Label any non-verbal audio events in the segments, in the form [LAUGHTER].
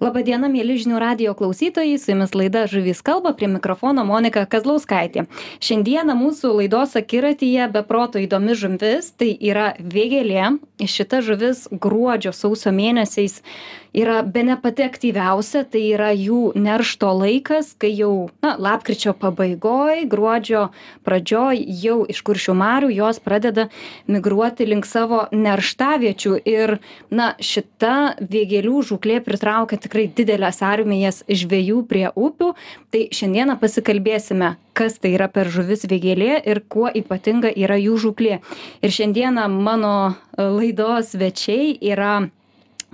laba diena mieli žinių radijo klausytojai. Su jumis laida žuvys kalba prie mikrofono monika kazlauskaitė. Šiandieną mūsų laidos akiratyje be proto įdomi žuvis tai yra vėgėlė. Šita žuvis gruodžio sausio mėnesiais yra bene pati aktyviausia tai yra jų neršto laikas kai jau na lapkričio pabaigoj gruodžio pradžioj jau iš kuršių marių jos pradeda migruoti link savo nerštaviečių. Ir na šita vėgėlių žūklė pritraukia tikrai dideles armijas žvejų prie upių. Tai šiandieną pasikalbėsime kas tai yra per žuvis vėgėlė ir kuo ypatinga yra jų žūklė. Ir šiandieną mano laidos svečiai yra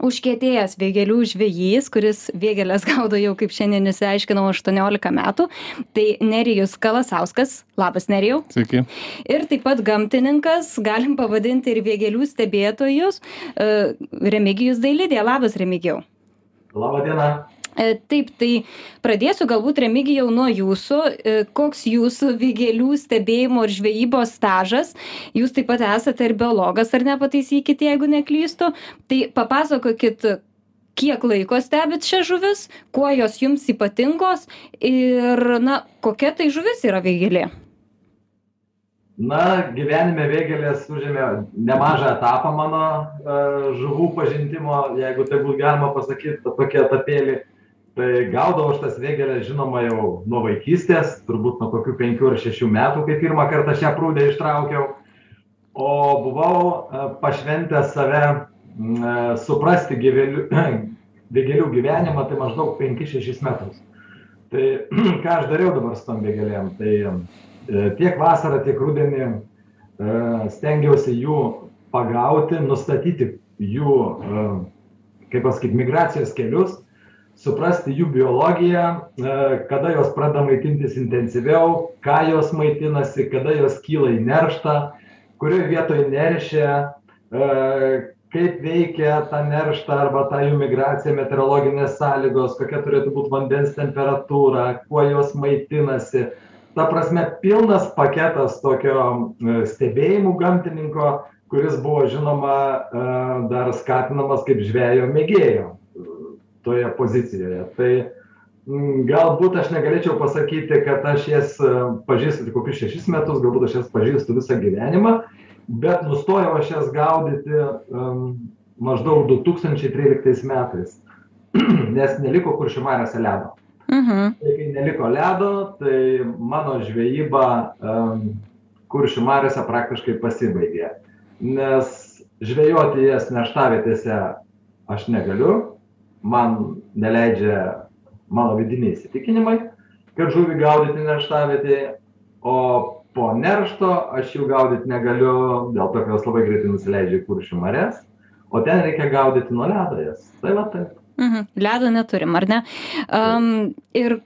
užkietėjęs vėgėlių žvejys kuris vėgėles [LAUGHS] gaudo jau kaip šiandien išsiaiškinom aštuoniolika metų. Tai nerijus kalasauskas. Labas nerijau. Sveiki. ir taip pat gamtininkas galim pavadinti ir vėgėlių stebėtojus e, remigijus dailidė. Labas remigijau Labą dieną. E, Taip, tai pradėsiu galbūt remigijau nuo jūsų. E, Koks jūsų vėgėlių stebėjimo ir žvejybos stažas? Jūs taip pat esate ir biologas, ar nepataisykit, jeigu neklystu. Tai papasakokit, kiek laiko stebit šią žuvis, kuo jos jums ypatingos ir, na, kokia tai žuvis yra vėgėlė? Na, gyvenime vėgelės užėmė nemažą etapą mano uh, žuvų pažintimo, jeigu tai būtų galima pasakyti, tokie etapėlį. Tai gaudavau aš tas vėgelės, žinoma, jau nuo vaikystės, turbūt nuo kokių penkių ar šešių metų, kai pirmą kartą šią prūdę ištraukiau. O buvau uh, pašventęs save uh, suprasti gyvelių, [CLEARS THROAT] vėgelių gyvenimą, tai maždaug 5-6 metus. Tai [CLEARS THROAT] ką aš dariau dabar su tom vėgelėm? Tai tiek vasarą, tiek rudenį e, stengiausi jų pagauti, nustatyti jų, e, kaip pasakyti, migracijos kelius, suprasti jų biologiją, e, kada jos pradeda maitintis intensyviau, ką jos maitinasi, kada jos kyla į nerštą, kurioje vietoje neršia, kaip veikia tą nerštą arba tą jų migraciją meteorologinės sąlygos, kokia turėtų būti vandens temperatūra, kuo jos maitinasi ta prasme pilnas paketas tokio e, stebėjimų gamtininko, kuris buvo žinoma e, dar skatinamas kaip žvėjo mėgėjo e, toje pozicijoje. Tai galbūt aš negalėčiau pasakyti, kad aš jas pažįstu tik kokius šešis metus, galbūt aš jas pažįstu visą gyvenimą, bet nustojau aš jas gaudyti um, maždaug 2013 metais, [CLEARS THROAT] nes neliko kuršių mariose ledo. Mhm. Tai kai neliko ledo, tai mano žvejyba um, kuršių mariuose praktiškai pasibaigė. Nes žvejoti jas nerštavietėse aš negaliu, man neleidžia mano vidiniai įsitikinimai, kad žuvį gaudyti nerštavietėje, o po neršto aš jų gaudyti negaliu, dėl to, kad jos labai greitai nusileidžia į kuršių marias, o ten reikia gaudyti nuo ledo jas. Tai va taip. Mhm. Ledo neturim, ar ne? Um, ir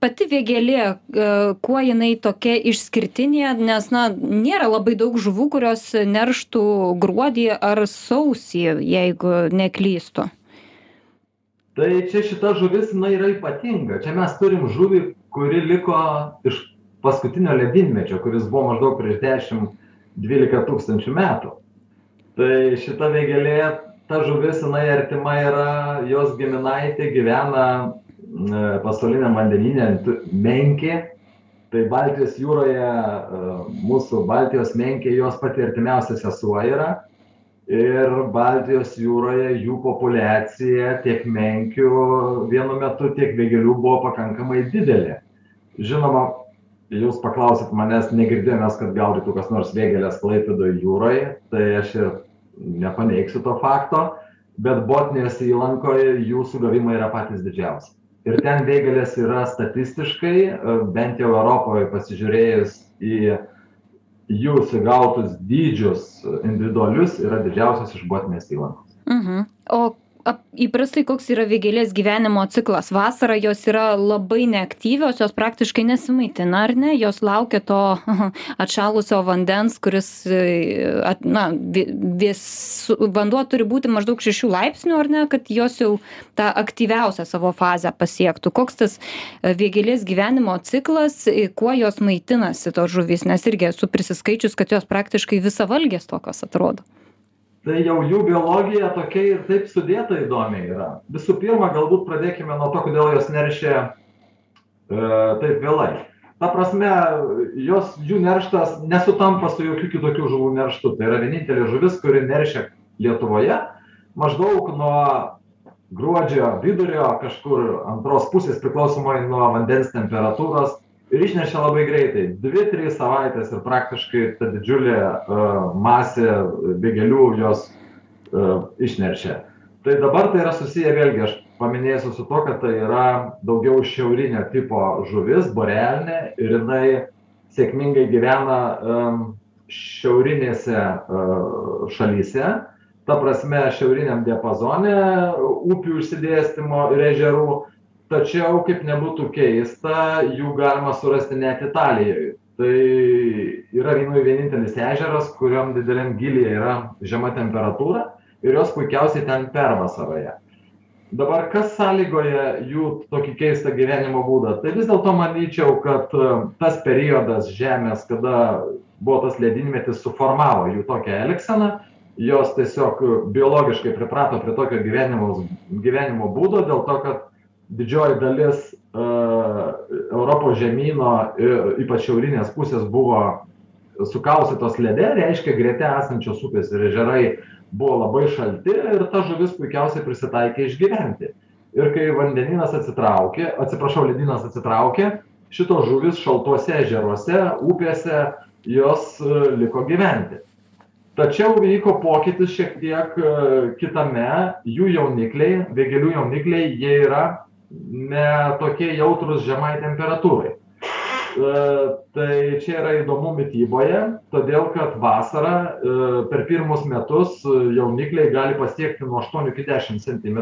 pati vėgėlė, uh, kuo jinai tokia išskirtinė, nes, na, nėra labai daug žuvų, kurios nerštų gruodį ar sausį, jeigu neklystu. Tai čia šita žuvis, jinai yra ypatinga. Čia mes turim žuvį, kuri liko iš paskutinio ledynmečio, kuris buvo maždaug prieš 10-12 tūkstančių metų. Tai šita vėgėlė ta žuvis jinai artima yra jos giminaitė gyvena pasauliniam vandenyne menkė. Tai baltijos jūroje mūsų baltijos menkė jos pati artimiausia sesuo yra. Ir baltijos jūroje jų populiacija tiek menkių vienu metu tiek vėgėlių buvo pakankamai didelė. Žinoma jūs paklausėt manęs negirdėjom mes kad gaudytų kas nors vėgėles klaipėdoj jūroj tai aš ir nepaneigsiu to fakto, bet Botnijos įlankoje jų sugavimai yra patys didžiausi. Ir ten vėgalės yra statistiškai, bent jau Europoje pasižiūrėjus į jų sugautus dydžius individualius, yra didžiausias iš Botnijos įlankos. Mhm. O ap įprastai koks yra vėgėlės gyvenimo ciklas? Vasarą jos yra labai neaktyvios jos praktiškai nesimaitina ar ne? Jos laukia to [LAUGHS] atšalusio vandens kuris e, at na vė vės vanduo turi būti maždaug šešių laipsnių ar ne kad jos jau tą aktyviausią savo fazę pasiektų. Koks tas e, vėgėlės gyvenimo ciklas kuo jos maitinasi tos žuvys? Nes irgi esu prisiskaičius kad jos praktiškai visavalgės tokios atrodo tai jau jų biologija tokia ir taip sudėta įdomiai yra. Visų pirma galbūt pradėkime nuo to kodėl jos neršia e, taip vėlai. Ta prasme jos jų nerštas nesutampa su jokių kitokių žuvų nerštu tai yra vienintelė žuvis kuri neršia lietuvoje. Maždaug nuo gruodžio vidurio kažkur antros pusės priklausomai nuo vandens temperatūros ir išnešia labai greitai. Dvi trys savaitės ir praktiškai ta didžiulė e, masė vėgėlių jos e, išneršia tai dabar tai yra susiję vėlgi aš paminėsiu su tuo kad tai yra daugiau šiaurinio tipo žuvis borealinė ir jinai sėkmingai gyvena šiaurinėse e, šalyse. Ta prasme šiauriniam diapazone upių išsidėstymo ir ežerų tačiau kaip nebūtų keista jų galima surasti net italijoj tai yra vienui vienintelis ežeras kuriam dideliam gylyje yra žema temperatūra ir jos puikiausiai ten pervasarioja dabar kas sąlygoja jų tokį keistą gyvenimo būdą? Tai vis dėlto manyčiau kad e, tas periodas žemės kada buvo tas ledynmetis suformavo jų tokią elgseną. Jos tiesiog biologiškai priprato prie tokio gyvenimo gyvenimo būdo dėl to kad didžioji dalis e, Europos žemyno, ypač šiaurinės pusės, buvo sukaustytos lede, reiškia grete esančios upės ir ežerai buvo labai šalti ir ta žuvis puikiausiai prisitaikė išgyventi. Ir kai vandeninas atsitraukė, atsiprašau, ledynas atsitraukė, šitos žuvis šaltuose ežeruose, upėse, jos e, liko gyventi. Tačiau vyko pokytis šiek tiek e, kitame, jų jaunikliai, vėgelių jaunikliai, jie yra tokie jautrūs žemai temperatūrai. E, tai čia yra įdomu mytyboje, todėl kad vasarą e, per pirmus metus jaunikliai gali pasiekti nuo 8 iki 10 cm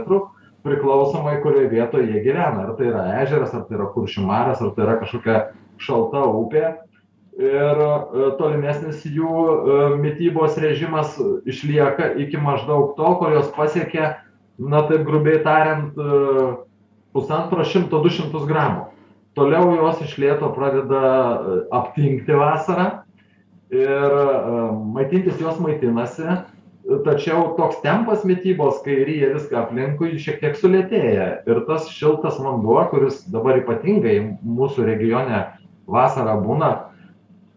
priklausomai, kurioje vietoje jie gyvena. Ar tai yra ežeras, ar tai yra kuršimaras, ar tai yra kažkokia šalta upė. Ir e, tolimesnis jų mytybos režimas išlieka iki maždaug to, kol jos pasiekia, na taip grubiai tariant, pusantro šimto du šimtus gramų. Toliau jos iš lėto pradeda e, aptingti vasarą ir e, maitintis jos maitinasi. Tačiau toks tempas mitybos kai ryja viską aplinkui šiek tiek sulėtėja. Ir tas šiltas vanduo kuris dabar ypatingai mūsų regione vasarą būna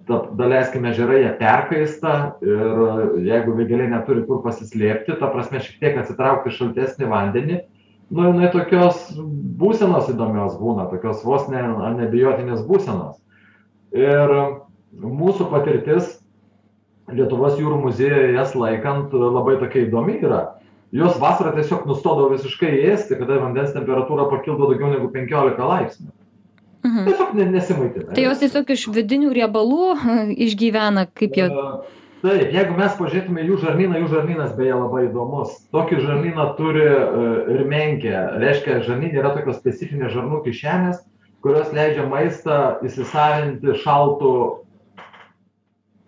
ta daleiskim ežerai jie perkaista ir jeigu vėgėlė neturi kur pasislėpti ta prasme šiek tiek atsitraukt į šaltesnį vandenį nu jinai tokios būsenos įdomios būna tokios vos ne anebiotinės būsenos ir mūsų patirtis lietuvos jūrų muziejuje jas laikant labai tokia įdomi yra jos vasarą tiesiog nustodavo visiškai ėsti kada vandens temperatūra pakildavo daugiau negu penkiolika laipsnių Mhm. Tiesiog nesimaitina. Tai jos tiesiog iš vidinių riebalų išgyvena, kaip jie. Uh, taip jeigu mes pažiūrėtume į jų žarnyną jų žarnynas beje labai įdomus. Tokį žarnyną turi e, ir menkė reiškia žarnyne yra tokios specifinės žarnų kišenės kurios leidžia maistą įsisavinti šaltu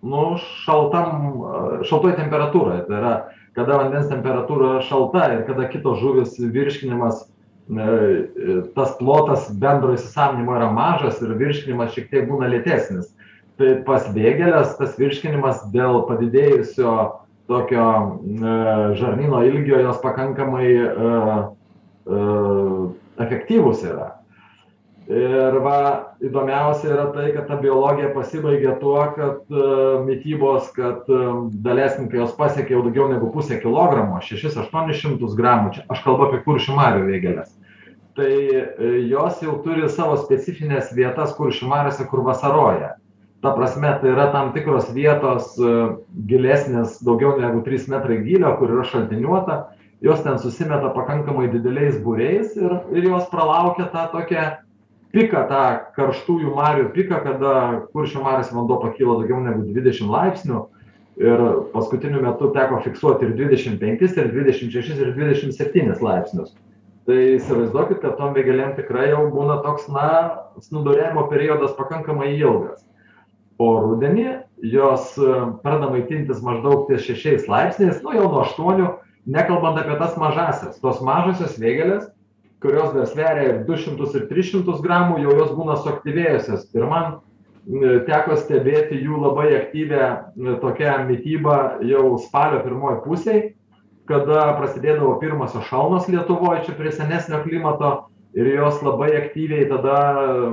nu šaltam e, šaltoj temperatūroj. Tai yra kada vandens temperatūra šalta ir kada kitos žuvys virškinimas e, tas plotas bendro įsisavinimo yra mažas ir virškinimas šiek tiek būna lėtesnis tai pas vėgėles tas virškinimas dėl padidėjusio tokio e, žarnyno ilgio jos pakankamai e, e, efektyvūs yra. Ir va, įdomiausia yra tai, kad ta biologija pasibaigia tuo, kad uh, mytybos, kad uh, daleiskim, kai jos pasiekia jau daugiau negu pusę kilogramo, 6-800 gramų, čia aš kalbu apie kuršių marių vėgelės, tai uh, jos jau turi savo specifines vietas kuršių mariuose, kur vasaroja ta prasme tai yra tam tikros vietos e, gilesnės daugiau negu trys metrai gylio kur yra šaltiniuota. Jos ten susimeta pakankamai dideliais būriais ir ir jos pralaukia tą tokią piką tą karštųjų marių piką kada kuršių mariose vanduo pakyla daugiau negu dvidešim laipsnių. Ir paskutiniu metu teko fiksuoti ir dvidešim penkis ir dvidešim šešis ir dvidešim septynis laipsnius. Tai įsivaizduokit kad tom vėgėlėm tikrai jau būna toks na snūduriavimo periodas pakankamai ilgas o rudenį jos e, pradeda maitintis maždaug ties šešiais laipsniais nu jau nuo aštuonių nekalbant apie tas mažąsias. Tos mažosios vėgėlės kurios dar sveria ir du šimtus ir tris šimtus gramų jau jos būna suaktyvėjusios. Ir man teko stebėti jų labai aktyvią tokią mitybą jau spalio pirmoj pusėj kada prasidėdavo pirmosios šalnos lietuvoj čia prie senesnio klimato ir jos labai aktyviai tada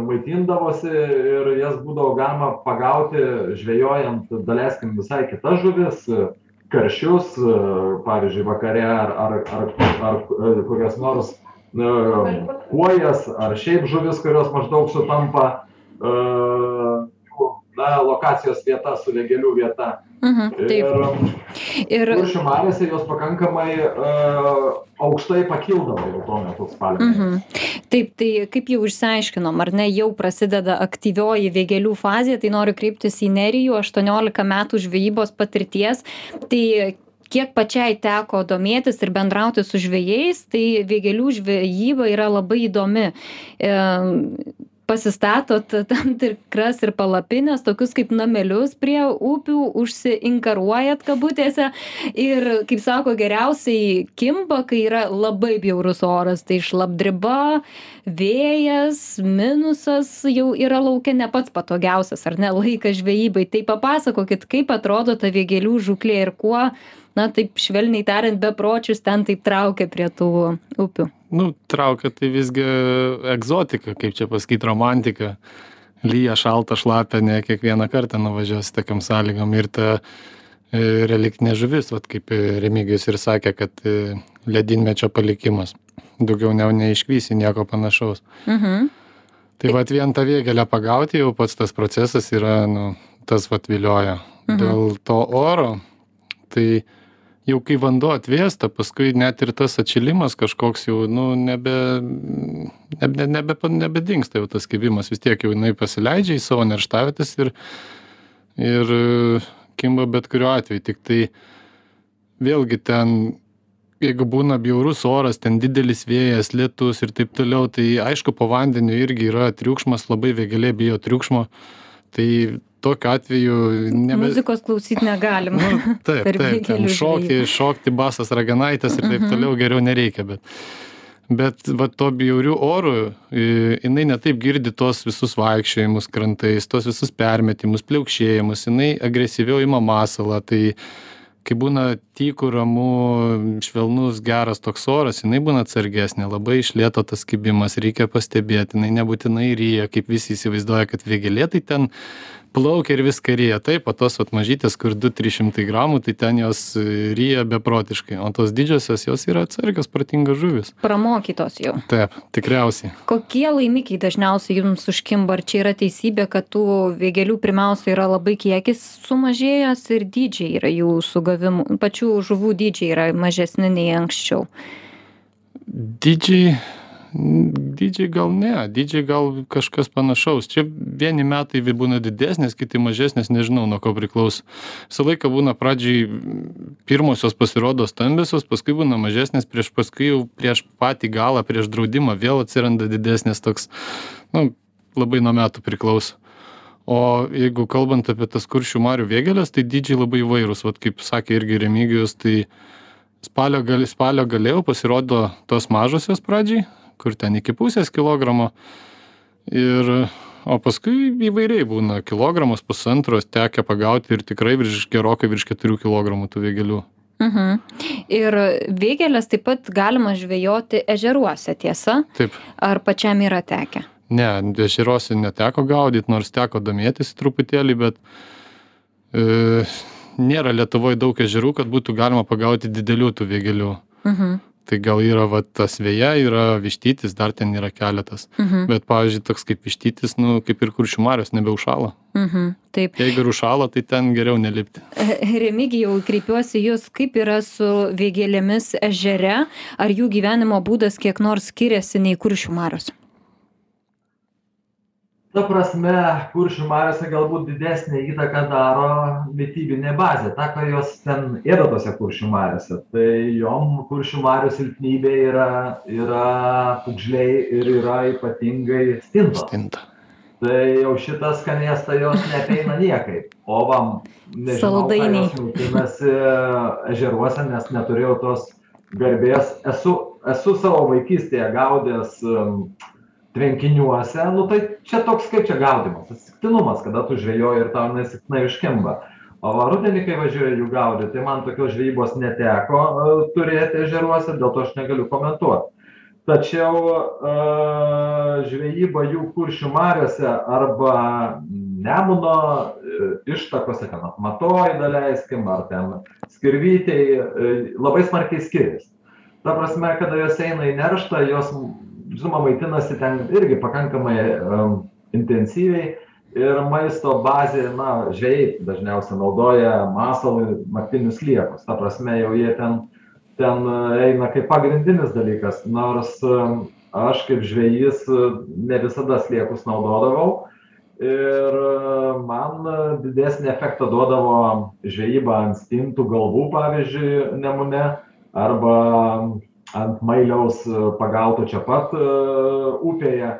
maitindavosi ir jas būdavo galima pagauti žvejojant daleiskim visai kitas žuvis karšius pavyzdžiui vakare ar ar ar ar kokias nors kuojas ar šiaip žuvis kurios maždaug sutampa jų na lokacijos vieta su vėgėlių vieta Mhm, taip. Ir, ir kuršių mariose jos pakankamai uh, aukštai pakildavo jau tuo metu spalį. Mhm. Taip, tai kaip jau išsiaiškinom, ar ne, jau prasideda aktyvioji vėgėlių fazė, tai noriu kreiptis į Nerijų, 18 metų žvejybos patirties. Tai kiek pačiai teko domėtis ir bendrauti su žvėjais, tai vėgėlių žvejyba yra labai įdomi. E, pasistatot tam tikras ir palapines, tokius kaip namelius prie upių, užsiinkaruojat kabutėse. Ir, kaip sako, geriausiai kimba, kai yra labai bjaurus oras, tai šlapdriba, vėjas, minusas jau yra laukia ne pats patogiausias, ar ne, laikas žvejybai. Tai papasakokit, kaip atrodo ta vėgėlių žuklė ir kuo na taip švelniai tariant bepročius ten taip traukia prie tų upių nu traukia tai visgi egzotika kaip čia pasakyt romantika lyja šalta šlapia ne kiekvieną kartą nuvažiuosi tokiom sąlygom ir ta e, reliktinė žuvis vat kaip remigijus ir sakė kad e, ledynmečio palikimas daugiau ne neišvysi nieko panašaus mhm. tai vat vien tą vėgėlę pagauti jau pats tas procesas yra nu tas vat vilioja mhm. dėl to oro tai jau kai vanduo atvėsta paskui net ir tas atšilimas kažkoks jau nu nebe nebe nebe nebedingsta jau tas kibimas vis tiek jau jinai pasileidžia į savo nerštavietes ir ir kimba bet kuriuo atveju. Tiktai vėlgi ten jeigu būna bjaurus oras ten didelis vėjas lietus ir taip toliau tai aišku po vandeniu irgi yra triukšmas labai vėgėlė bijo triukšmo. Tai tokiu atveju nebe... Muzikos klausyti negalim. Nu, taip, [LAUGHS] taip, ten šokti, šokti basas raganaitas ir taip mhm. toliau geriau nereikia, bet, bet va to bjaurių orų, jinai netaip girdi tos visus vaikščiojimus krantais, tos visus permetimus, pliaukšėjimus, jinai agresyviau ima masalą, tai kai būna tyku, ramu, švelnus, geras toks oras, jinai būna atsargesnė, labai išlėto tas kibimas, reikia pastebėti, jinai nebūtinai ryja, kaip visi įsivaizduoja, kad vėgelė tai ten plaukia ir viską ryja. Taip o tos vat mažytės kur du trys šimtai gramų tai ten jos e, ryja beprotiškai. O tos didžiosios jos yra atsargios protingos žuvys pramokytos jau. Taip tikriausiai. Kokie laimikiai dažniausiai jums užkimba? Ar čia yra teisybė kad tų vėgėlių pirmiausia yra labai kiekis sumažėjęs ir dydžiai yra jų sugavimų? Pačių žuvų dydžiai yra mažesni nei anksčiau. Dydžiai dydžiai gal ne dydžiai gal kažkas panašaus. Čia vieni metai būna didesnės kiti mažesnės nežinau nuo ko priklauso. Visą laiką būna pradžioj pirmosios pasirodo stambiosios paskui būna mažesnės prieš paskui jau prieš patį galą prieš draudimą vėl atsiranda didesnės toks nu labai nuo metų priklauso. O jeigu kalbant apie tas kuršių marių vėgėles tai dydžiai labai įvairūs vat kaip sakė irgi remigijus tai spalio gal spalio gale jau pasirodo tos mažosios pradžiai kur ten iki pusės kilogramo. Ir, o paskui įvairiai būna kilogramas, pusantros tekia pagauti ir tikrai virš, gerokai virš 4 kg tų vėgelių. Mhm. Ir vėgelės taip pat galima žvejoti ežeruose, tiesa? Taip. Ar pačiam yra tekę? Ne, ežeruose neteko gaudyti, nors teko domėtis truputėlį, bet e, nėra Lietuvoje daug ežerų, kad būtų galima pagauti didelių tų vėgelių. Mhm tai gal yra va tas veja yra vištytis dar ten yra keletas. Mhm. bet pavyzdžiui toks kaip vištytis nu kaip ir kuršių marios nebeužšąla. Mhm. taip. Jeigu ir užšąla tai ten geriau nelipti. [LAUGHS] Remigijau kreipiuosi į jus kaip yra su vėgėlėmis ežere? Ar jų gyvenimo būdas kiek nors skiriasi nei kuršių marios ta prasme kuršių mariose galbūt didesnę įtaką daro mitybinė bazė ta ką jos ten ėda tose kuršių mariose. Tai jom kuršių marių silpnybė yra yra pūgžliai ir yra ypatingai stintos. Stinta. Tai jau šitą skanėstą jos neapeina niekaip. O va nežinau ką jos maitinasi ežeruose nes neturėjau tos garbės. Esu esu savo vaikystėje gaudęs tvenkiniuose, nu tai čia toks kaip čia gaudimas, atsitiktinumas, kada tu žvejoji ir tau nesiktinai užkimba. O rudenį, kai važiuoju jų gaudyti, tai man tokios žvejybos neteko uh, turėti ežeruose, dėl to aš negaliu komentuoti. Tačiau uh, žvejyba jų kuršių mariuose arba Nemuno uh, ištakose, ten atmatoj daleiskim, ar ten skirvytėjai, uh, labai smarkiai skiriasi. Ta prasme, kada jos eina į nerštą, jos žinoma maitinasi ten irgi pakankamai um, intensyviai ir maisto bazė na žvejai dažniausiai naudoja masalui naktinius sliekus ta prasme jau jie ten ten eina kaip pagrindinis dalykas. Nors um, aš kaip žvejys ne visada sliekus naudodavau ir man didesnį efektą duodavo žvejyba ant stintų galvų pavyzdžiui nemune arba ant mailiaus e, pagauto čia pat e, upėje.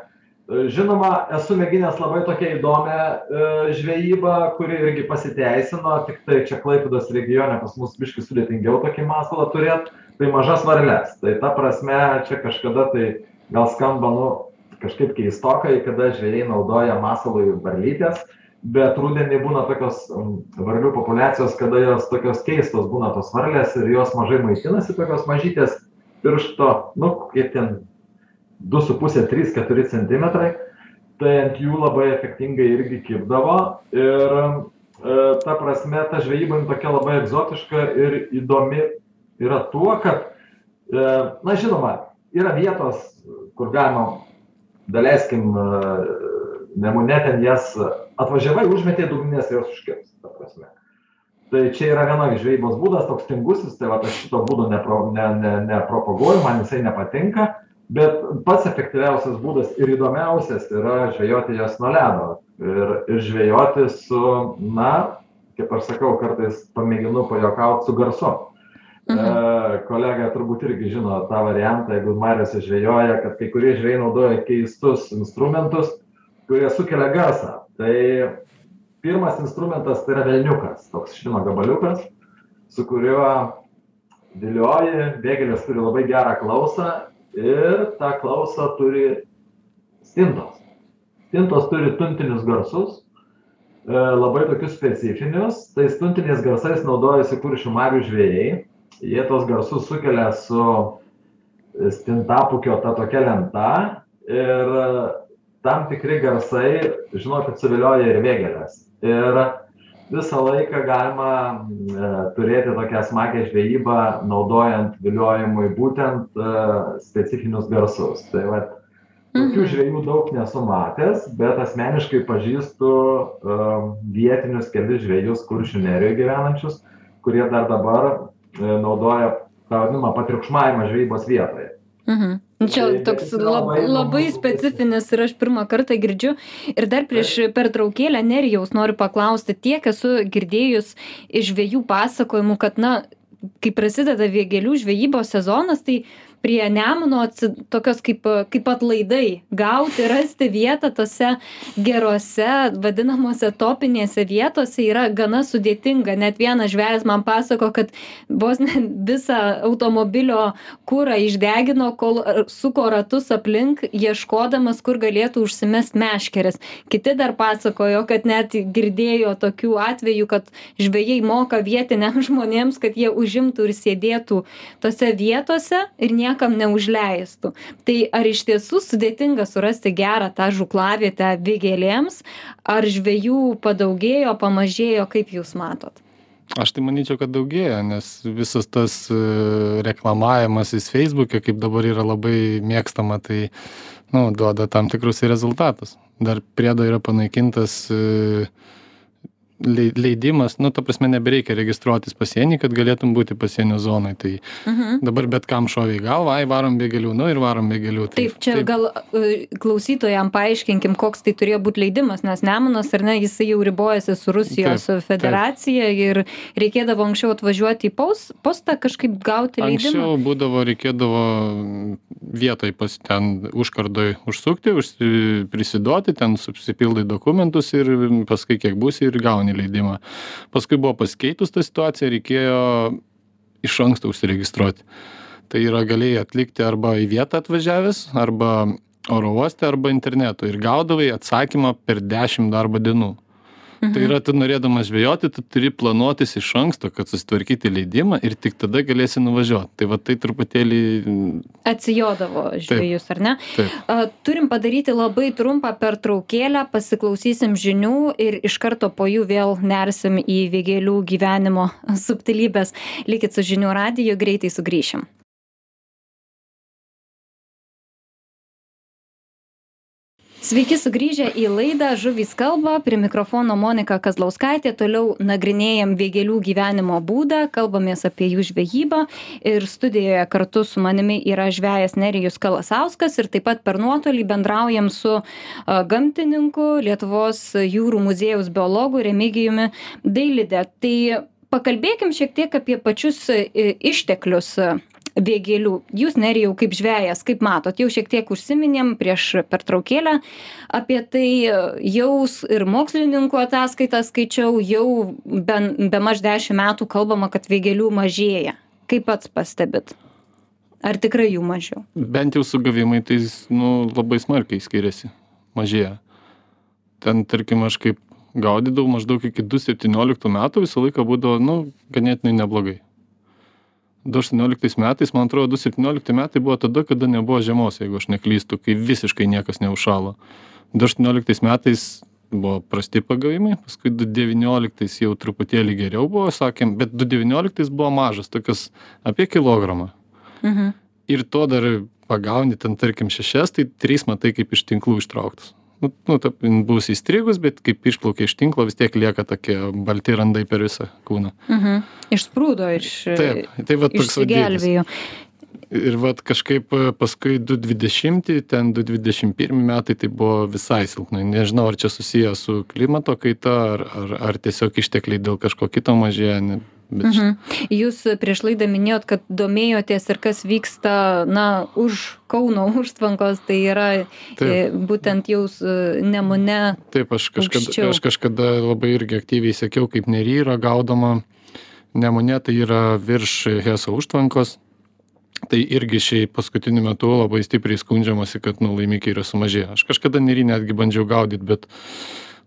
E, žinoma, esu mėginęs labai tokią įdomią žvejybą, kuri irgi pasiteisino, tik tai čia Klaipėdos regione pas mus biškai sudėtingiau tokį masalą turėti, tai mažas varlės. Tai ta prasme, čia kažkada tai gal skamba, nu, kažkaip keistokai, kada žvėjai naudoja masalui varlytės, bet rudenį būna tokios varlių populiacijos, kada jos tokios keistos būna tos varlės ir jos mažai maitinasi, tokios mažytės piršto, nu, kiek ten 2,5, 3, 4 cm, tai ant jų labai efektingai irgi kipdavo. Ir e, ta prasme, ta žvejyba tokia labai egzotiška ir įdomi yra tuo, kad, e, na žinoma, yra vietos, kur galima, daleiskim, e, nemune ten jas atvažiavai, užmetė dugnės ir jos užkirs, ta prasme tai čia yra viena žvejybos būdas toks tingusis tai vat aš šito būdo nepro ne ne nepropaguoju man jisai nepatinka bet pats efektyviausias būdas ir įdomiausias yra žvejoti jas nuo ledo ir ir žvejoti su na kaip aš sakau kartais pamėginu pajuokaut su garsu mhm. e, kolega turbūt irgi žino tą variantą jeigu mariose žvejoja kad kai kurie žvejai naudoja keistus instrumentus kurie sukelia garsą tai pirmas instrumentas tai yra velniukas toks švino gabaliukas su kuriuo vilioji vėgėlės turi labai gerą klausą ir tą klausą turi stintos. Stintos turi tuntinius garsus e, labai tokius specifinius. Tais tuntiniais garsais naudojasi kuršių marių žvejai jie tuos garsus sukelia su stintapūkio ta tokia lenta ir tam tikri garsai žinokit suvilioja ir vėgėles ir visą laiką galima e, turėti tokią smagią žvejybą naudojant viliojimui būtent e, specifinius garsus. Tai vat tokių mhm. žvejų daug nesu matęs bet asmeniškai pažįstu e, vietinius kelis žvejus kuršių nerijoj gyvenančius kurie dar dabar naudoja tą vadinamą patriukšmavimą žvejybos vietoje. Mhm čia tai toks lab, labai specifinis ir aš pirmą kartą girdžiu. Ir dar prieš pertraukėlę Nerijaus noriu paklausti, tiek esu girdėjus iš žvėjų pasakojimų, kad, na, kai prasideda vėgėlių žvejybos sezonas, tai prie nemuno atsi tokios kaip kaip atlaidai gauti rasti vietą tose gerose vadinamose topinėse vietose yra gana sudėtinga. Net vienas žvejas man pasakojo kad vos visą automobilio kurą išdegino kol suko ratus aplink ieškodamas kur galėtų užsimest meškeres kiti dar pasakojo kad net girdėjo tokių atvejų kad žvejai moka vietiniams žmonėms kad jie užimtų ir sėdėtų tose vietose ir nie niekam neužleistų. Tai ar iš tiesų sudėtinga surasti gerą tą žūklavietę vėgėlėms? Ar žvejų padaugėjo pamažėjo? Kaip jūs matot? Aš tai manyčiau, kad daugėja, nes visas tas e, reklamavimas į Facebook'e, kaip dabar yra labai mėgstama, tai nu, duoda tam tikrus rezultatus. Dar priedo yra panaikintas uh, leidimas nu ta prasme nebereikia registruotis pasieny kad galėtum būti pasienio zonoj. Tai mhm. dabar bet kam šovė į galvą ai varom vėgėlių nu ir varom vėgėlių tai taip čia gal e, klausytojam paaiškinkim koks tai turėjo būt leidimas nes nemunas ar ne jisai jau ribojasi su rusijos federacija ir reikėdavo anksčiau atvažiuoti į pos postą kažkaip gauti leidimą? Anksčiau būdavo reikėdavo vietoj pas ten užkardoj užsukti užsi prisiduoti ten susipildai dokumentus ir paskui kiek būsi ir gauni gauni leidimą. Paskui buvo pasikeitus ta situacija, reikėjo iš anksto užsiregistruoti. Tai yra galėjai atlikti arba į vietą atvažiavęs, arba oro uoste arba internetu ir gaudavai atsakymą per dešimt darbo dienų Tai yra, tu norėdamas žvejoti, tu turi planuotis iš anksto, kad susitvarkyti leidimą ir tik tada galėsi nuvažiuoti. Tai va tai truputėlį. Atsijodavo žvėjus, ar ne? Taip. Turim padaryti labai trumpą pertraukėlę, pasiklausysim žinių ir iš karto po jų vėl nersim į vėgėlių gyvenimo [LAUGHS] subtilybės. Likit su žinių radiju, greitai sugrįšim. Sveiki sugrįžę į laidą Žuvys kalba, prie mikrofono Monika Kazlauskaitė, toliau nagrinėjom vėgėlių gyvenimo būdą, kalbamės apie jų žvejybą. Ir studijoje kartu su manimi yra žvejas Nerijus Kalasauskas. Ir taip pat per nuotolį bendraujam su gamtininku Lietuvos jūrų muziejaus biologu Remigijumi Dailidė. Tai pakalbėkim šiek tiek apie pačius išteklius vėgėlių. Jūs nerijau kaip žvejas kaip matot? Jau šiek tiek užsiminėm prieš pertraukėlę apie tai jau ir mokslininkų ataskaitas skaičiau jau ben bemaž dešim metų kalbama kad vėgėlių mažėja. Kaip pats pastebit? Ar tikrai jų mažiau? Bent jau sugavimai tai nu labai smarkiai skiriasi. Mažėja. Ten tarkim aš kaip gaudydavau maždaug iki du septynioliktų metų visą laiką būdavo nu ganėtinai neblogai du aštuonioliktais metais man atrodo du septyniolikti metai buvo tada kada nebuvo žiemos jeigu aš neklystu kai visiškai niekas neužšalo. Du aštuonioliktais metais buvo prasti pagavimai paskui du devynioliktais jau truputėlį geriau buvo sakėm bet du devynioliktais buvo mažas tokios apie kilogramą. Mhm. ir to dar pagauni ten tarkim šešias tai trys matai kaip iš tinklų ištrauktos nu nu ta bus įstrigus bet kaip išplaukia iš tinklo vis tiek lieka tokie balti randai per visą kūną Mhm. Išsprūdo iš. taip tai va toks va Išsigelbėjo. ir vat kažkaip e, paskui du dvidešimti ten du dvidešim pirmi metai tai buvo visai silpnai nežinau ar čia susiję su klimato kaita ar ar ar tiesiog ištekliai dėl kažko kito mažėja ne bet Mhm. Jūs prieš laidą minėjot, kad domėjotės ir kas vyksta, na, už Kauno užtvankos, tai yra Taip. e, būtent jūs e, nemune. taip aš kažkada Aukščiau. aš kažkada labai irgi aktyviai sekiau kaip nery yra gaudoma nemune tai yra virš heso užtvankos tai irgi šiaip paskutiniu metu labai stipriai skundžiamasi kad nu laimikiai yra sumažėję aš kažkada nery netgi bandžiau gaudyt bet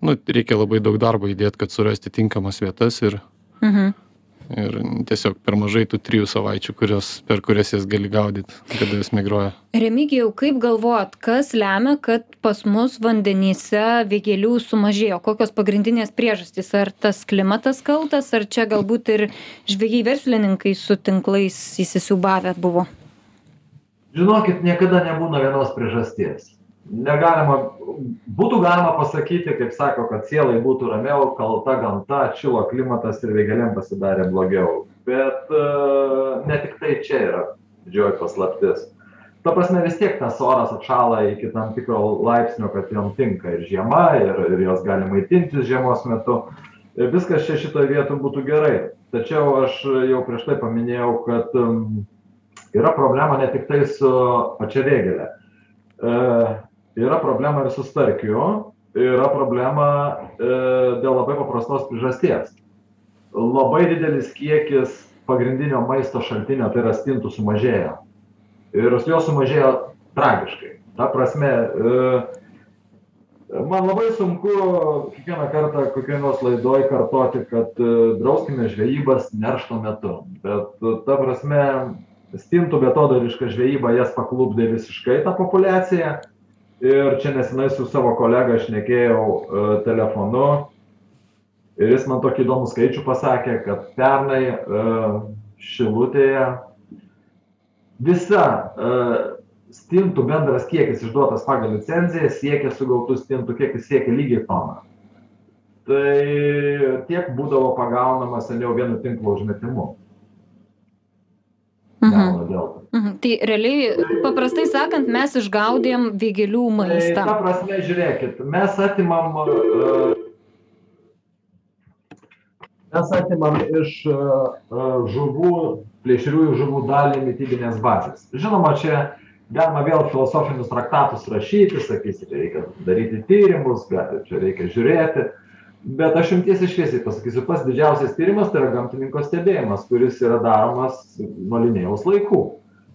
nu reikia labai daug darbo įdėt kad surasti tinkamas vietas ir Mhm. Ir tiesiog per mažai tų trijų savaičių kurios per kurias jas gali gaudyt kada jos migruoja Remigijau, kaip galvojat, kas lemia, kad pas mus vandenyse vėgėlių sumažėjo? Kokios pagrindinės priežastys? Ar tas klimatas kaltas, ar čia galbūt ir žvėjai verslininkai su tinklais įsisiubavę buvo? Žinokit, niekada nebūna vienos priežasties. Negalima, būtų galima pasakyti, kaip sako, kad sielai būtų ramiau, kalta gamta, atšilo klimatas ir vėgėlėm pasidarė blogiau. Bet uh, ne tik tai čia yra didžioji paslaptis. Ta prasme vis tiek tas oras atšala iki tam tikro laipsnio, kad jom tinka ir žiema, ir, ir jos gali maitintis žiemos metu. Ir viskas čia šitoje vietoje būtų gerai. Tačiau aš jau prieš tai paminėjau, kad um, yra problema ne tik tai su pačia vėgėlė. E, yra problema ir su starkiu, yra problema e, dėl labai paprastos priežasties. Labai didelis kiekis pagrindinio maisto šaltinio, tai yra stintų sumažėjo. Ir jos sumažėjo tragiškai. Ta prasme, e, man labai sunku kiekvieną kartą kokioj nors laidoj kartoti, kad e, drauskime žvejybas neršto metu. Bet ta prasme, stintų betodariška žvejyba jas paklubdė visiškai tą populiaciją. Ir čia nesenai su savo kolega šnekėjau e, telefonu. Ir jis man tokį įdomų skaičių pasakė, kad pernai e, Šilutėje visa e, stintų bendras kiekis išduotas pagal licenciją siekia sugautų stintų kiekis siekia lygiai toną. Tai tiek būdavo pagaunama seniau vienu tinklo užmetimu. Mhm. Mhm. Tai realiai, paprastai sakant, mes išgaudėm vėgėlių Tai maistą. ta prasme, žiūrėkit, mes atimam, e, mes atimam iš e, e, žuvų, plėšriųjų žuvų dalį mytybinės bazės. Žinoma, čia galima vėl filosofinius traktatus rašyti, sakysite, reikia daryti tyrimus, čia reikia žiūrėti. Bet aš jums tiesiai šviesiai pasakysiu, pats didžiausias tyrimas tai yra gamtininko stebėjimas, kuris yra daromas nuo linėjaus laikų.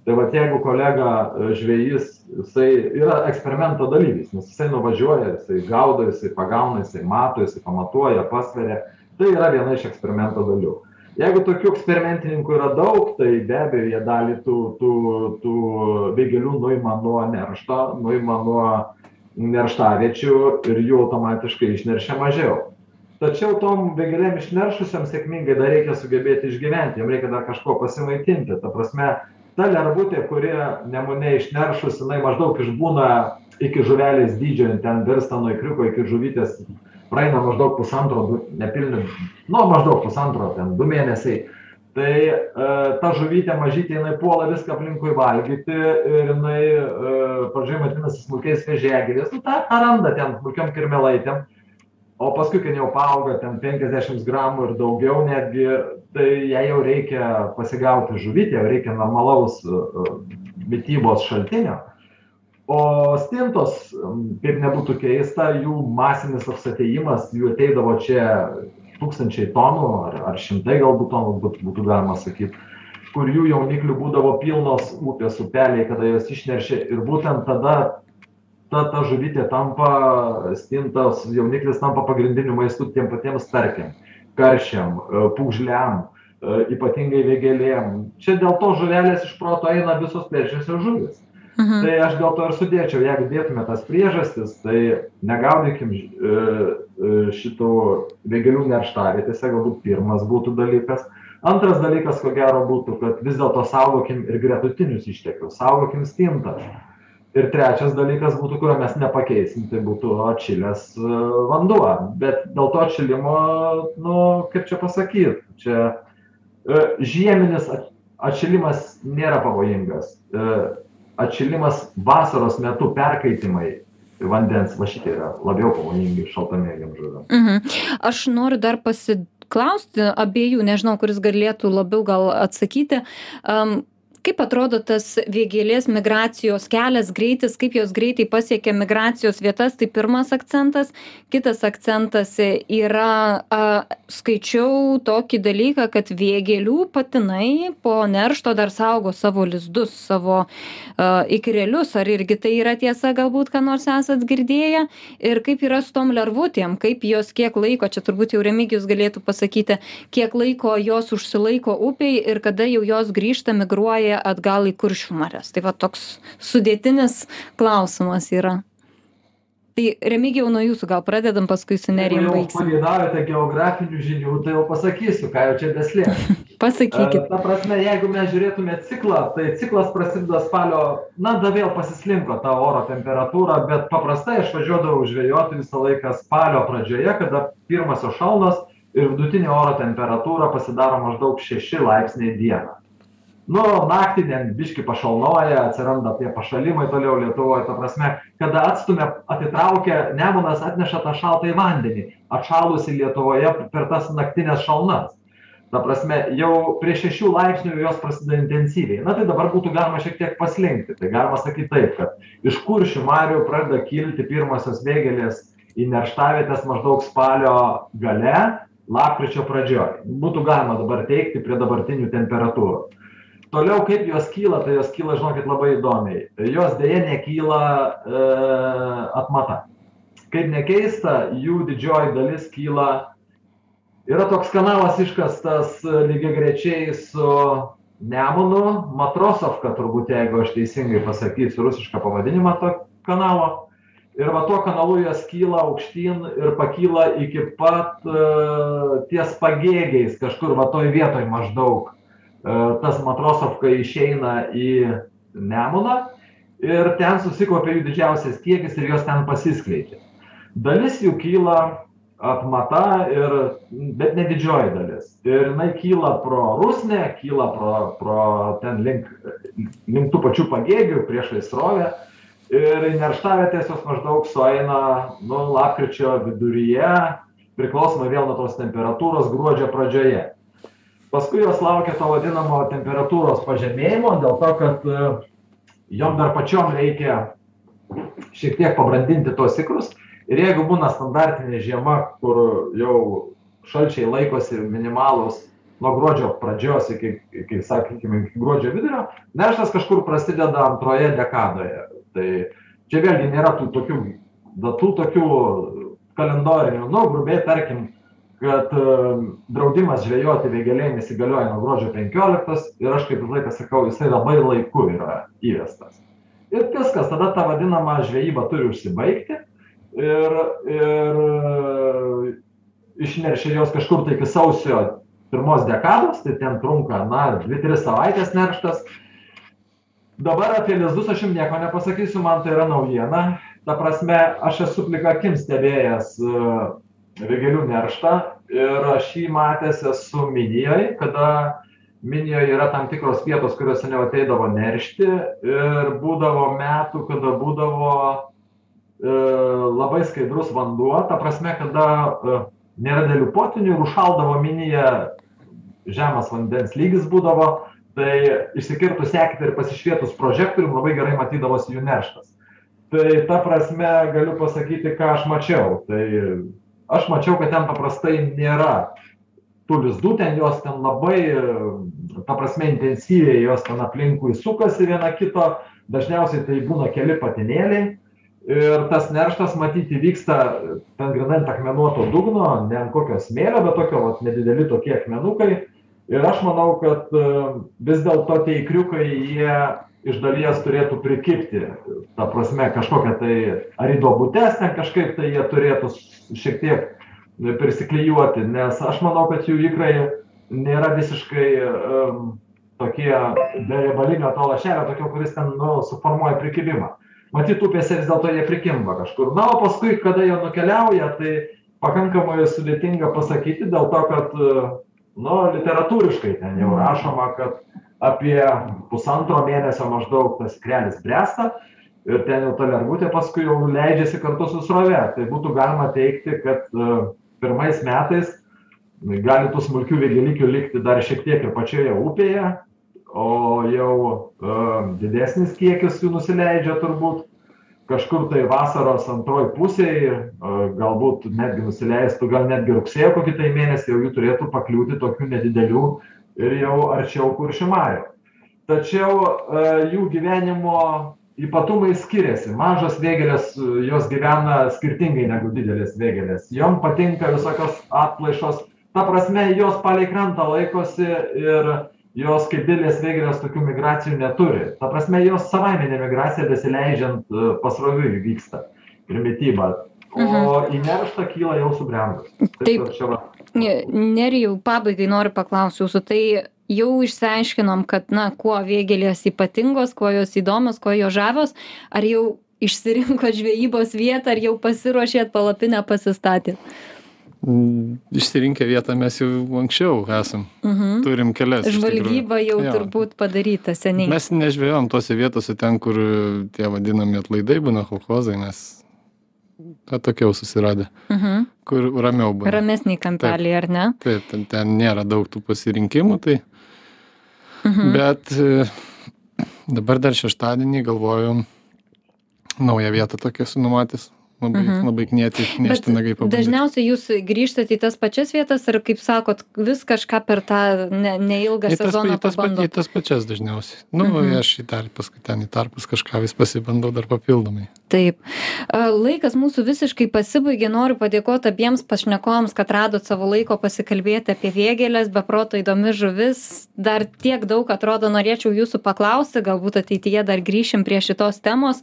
tai vat jeigu kolega e, žvejys jisai yra eksperimento dalyvis nes jisai nuvažiuoja jisai gaudo jisai pagauna jisai mato jisai pamatuoja pasveria tai yra viena iš eksperimento dalių jeigu tokių eksperimentininkų yra daug tai be abejo jie dalį tų tų tų vėgėlių nuima nuo neršto nuima nuo nerštaviečių ir jų automatiškai išneršia mažiau tačiau tom vėgėlėm išneršusiom sėkmingai dar reikia sugebėti išgyventi jom reikia dar kažkuo pasimaitinti. Ta prasme ta lervutė kuri nemune išneršus jinai maždaug išbūna iki žuvelės dydžio ten virsta nuo ikriuko iki žuvytės praeina maždaug pusantro du nepilni nu maždaug pusantro ten du mėnesiai. Tai e, ta žuvytė mažytė jinai puola viską aplinkui valgyti ir jinai e, pradžioj maitinasi smulkiais vėžiagyviais. Nu tą randa ten smulkiom kirmėlaitėm o paskui kai jau paauga ten penkiasdešims gramų ir daugiau netgi tai jai jau reikia pasigauti žuvytę jau reikia normalaus e, mitybos šaltinio. O stintos kaip nebūtų keista jų masinis toks atėjimas jų ateidavo čia tūkstančiai tonų ar ar šimtai galbūt tonų būt būtų galima sakyt kur jų jauniklių būdavo pilnos upės upeliai kada jos išneršia ir būtent tada ta ta žuvytė tampa stintos jauniklis tampa pagrindiniu maistu tiem patiem starkiam karšiam e, pūgžliam e, ypatingai vėgėlėm. Čia dėl to žuvelės iš proto eina visos plėšriosios žuvys Mhm. tai aš dėl to ir sudėčiau jeigu dėtume tas priežastis tai negaudykim e, šitų vėgėlių nerštavietėse galbūt pirmas būtų dalykas. Antras dalykas ko gero būtų kad vis dėlto saugokim ir gretutinius išteklius saugokim stintas ir trečias dalykas būtų kurio mes nepakeisim tai būtų atšilęs e, vanduo bet dėl to atšilimo nu kaip čia pasakyt čia e, žieminis atšilimas nėra pavojingas e, atšilimas vasaros metu perkaitimai vandens va šitie yra labiau pavojingi šaltamėgėm žuvim Mhm. Aš noriu dar pasiklausti abiejų, nežinau, kuris galėtų labiau gal atsakyti. Um, kaip atrodo tas vėgėlės migracijos kelias greitis kaip jos greitai pasiekia migracijos vietas tai pirmas akcentas. Kitas akcentas yra a skaičiau tokį dalyką kad vėgėlių patinai po neršto dar saugo savo lizdus savo a ikrelius. Ar irgi tai yra tiesa galbūt ką nors esat girdėję? Ir kaip yra su tom lervutėm? Kaip jos kiek laiko čia turbūt jau remigijus galėtų pasakyti kiek laiko jos užsilaiko upėj ir kada jau jos grįžta migruoja keliauja atgal į kuršių marias. Tai va toks sudėtinis klausimas yra. Tai remigijau nuo jūsų gal pradedam paskui su nerijum Jeigu jau baigsim. pageidavote geografinių žinių, tai jau pasakysiu, ką jau čia beslėpti. [LAUGHS] pasakykit. Ta prasme, jeigu mes žiūrėtume ciklą, tai ciklas prasideda spalio, na, da vėl pasislinko ta oro temperatūra, bet paprastai aš važiuodavau žvejoti visą laiką spalio pradžioje, kada pirmasios šalnos ir vidutinė oro temperatūra pasidaro maždaug 6 laipsniai dieną nu naktį ten biškį pašalnoja atsiranda tie pašalimai toliau lietuvoj ta prasme kada atstumia atitraukia nemunas atneša tą šaltąjį vandenį atšalusį lietuvoje per tas naktines šalnas. Ta prasme jau prie šešių laipsnių jos prasideda intensyviai. Na tai dabar būtų galima šiek tiek paslinkti. Tai galima sakyt taip kad iš kuršių marių pradeda kilti pirmosios vėgėlės į nerštavietes maždaug spalio gale lapkričio pradžioj. Būtų galima dabar teigti prie dabartinių temperatūrų toliau kaip jos kyla tai jos kyla žinokit labai įdomiai. Jos deja nekyla e, atmata. Kaip nekeista jų didžioji dalis kyla. Yra toks kanalas iškastas lygiagrečiai su nemunu matrosovka turbūt jeigu aš teisingai pasakysiu rusišką pavadinimą to kanalo. Ir va tuo kanalu jos kyla aukštyn ir pakyla iki pat e, ties pagėgiais kažkur va toj vietoj maždaug. E, tas matrosovka išeina į nemuną ir ten susikaupia jų didžiausias kiekis ir jos ten pasiskleidžia. Dalis jų kyla atmata, ir, bet ne didžioji dalis. Ir jinai kyla pro rusnę, kyla pro, pro ten link, link tų pačių pagėgių priešai srovę. Ir nerštavietės jos maždaug sueina, nu, lapkričio viduryje, priklausomai vėl nuo tos temperatūros, gruodžio pradžioje paskui jos laukia to vadinamo temperatūros pažemėjimo dėl to kad e, jom dar pačiom reikia šiek tiek pabrandinti tuos ikrus ir jeigu būna standartinė žiema kur jau šalčiai laikosi minimalūs nuo gruodžio pradžios iki iki sakykim iki gruodžio vidurio nerštas kažkur prasideda antroje dekadoje. Tai čia vėlgi nėra tų tokių datų tokių kalendorinių. Nu grubiai tarkim kad draudimas žvejoti vėgėlėm įsigalioja nuo gruodžio penkioliktos ir aš kaip visą laiką sakau jisai labai laiku yra įvestas. Ir viskas tada ta vadinama žvejyba turi užsibaigti ir ir išneršia jos kažkur tai iki sausio pirmos dekados tai ten trunka na dvi tris savaites nerštas. Dabar apie lizdus aš jum nieko nepasakysiu man tai yra naujiena. Ta prasme aš esu plika akim stebėjęs vėgėlių nerštą ir aš jį matęs esu minijoj kada minijoj yra tam tikros vietos kurios seniau ateidavo neršti ir būdavo metų kada būdavo e, labai skaidrus vanduo. Ta prasme kada e, nėra didelių potvynių ir užšaldavo minija žemas vandens lygis būdavo tai išsikirtus eketę ir pasišvietus prožektorium labai gerai matydavosi jų nerštas. Tai ta prasme galiu pasakyti ką aš mačiau. Tai aš mačiau kad ten paprastai nėra tų lizdų ten jos ten labai ta prasme intensyviai jos ten aplinkui sukasi viena kito. Dažniausiai tai būna keli patinėliai. Ir tas nerštas matyt įvyksta ten grynai ant akmenuoto dugno ne ant kokio smėlio bet tokio vat nedideli tokie akmenukai. Ir aš manau kad vis dėlto tie ikriukai jie iš dalies turėtų prikibti ta prasme kažkokia tai ar į duobutes ten kažkaip tai jie turėtų šiek tiek prisiklijuoti nes aš manau kad jų ikrai nėra visiškai tokie be riebalinio to lašelio tokio kuris ten nu suformuoja prikibimą. Matyt upėse vis dėlto jie prikimba kažkur. Na o paskui kada jie nukeliauja tai pakankamai sudėtinga pasakyti dėl to kad nu literatūriškai ten jau rašoma kad apie pusantro mėnesio maždaug tas ikrelis bręsta ir ten jau ta lervutė paskui jau leidžiasi kartu su srove. Tai būtų galima teigti kad pirmais metais gali tų smulkių vėgėlykių likti dar šiek tiek ir pačioje upėje o jau didesnis kiekis jų nusileidžia turbūt. Kažkur tai vasaros antroj pusėj galbūt netgi nusileistų gal netgi rugsėjo kokį tai mėnesį jau jų turėtų pakliūti tokių nedidelių ir jau arčiau kuršių marių tačiau jų gyvenimo ypatumai skiriasi. Mažos vėgėlės jos gyvena skirtingai negu didelės vėgėlės. Jom patinka visokios atplaišos. Ta prasme jos palei krantą laikosi ir jos kaip didelės vėgėlės tokių migracijų neturi. Ta prasme jos savaiminė migracija besileidžiant pasroviui vyksta ir mityba. O į nerštą kyla jau subrendus taip va nerijau pabaigai noriu paklaust jūsų tai jau išsiaiškinom kad na kuo vėgėlės ypatingos kuo jos įdomios kuo jos žavios ar jau išsirinkot žvejybos vietą ar jau pasiruošėt palapinę pasistatėt Išsirinkę vietą mes jau anksčiau esam. Mhm. Turim kelias. Žvalgyba jau jo. turbūt padaryta seniai. Mes nežvėjom tose vietose ten, kur tie vadinami atlaidai būna kolkozai, mes atokiau susiradę. Mhm. Kur ramiau buvo. Ramesnį kampelį, ar ne? Taip, ten, ten nėra daug tų pasirinkimų, tai. Mhm. Bet e, dabar dar šeštadienį galvoju naują vietą tokią sunumatęs labai mhm. labai knieti nešti nagai pabandyt. Dažniausiai jūs grįžtate į tas pačias vietas ir, kaip sakot, vis kažką per tą ne, neilgą į sezoną į tas, pabandot. į tas pačias dažniausiai. Nu, mhm. aš į tarpus, ten į tarpus kažką vis pasibandau dar papildomai. Taip. Laikas mūsų visiškai pasibaigė. Noriu padėkoti abiems pašnekovams, kad radot savo laiko pasikalbėti apie vėgėlės, beproto įdomi žuvis. Dar tiek daug atrodo norėčiau jūsų paklausti, galbūt ateityje dar grįšim prie šitos temos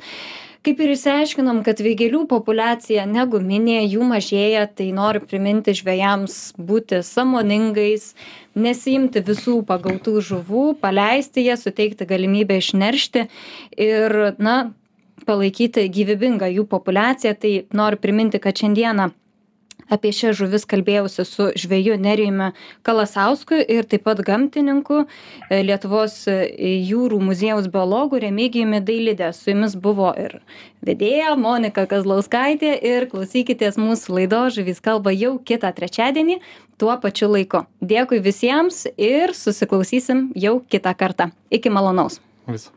kaip ir išsiaiškinom kad vėgėlių populiacija neguminė jų mažėja tai noriu priminti žvejams būti sąmoningais nesiimti visų pagautų žuvų paleisti jas suteikti galimybę išneršti ir na palaikyti gyvybingą jų populiaciją. Tai noriu priminti kad šiandieną apie šias žuvis kalbėjausi su žveju nerijumi kalasausku ir taip pat gamtininku e, lietuvos e, jūrų muziejaus biologu remigijumi dailide. Su jumis buvo ir vedėja monika kazlauskaitė ir klausykitės mūsų laidos žuvys kalba jau kitą trečiadienį tuo pačiu laiku. Dėkui visiems ir susiklausysim jau kitą kartą. Iki malonaus. Viso.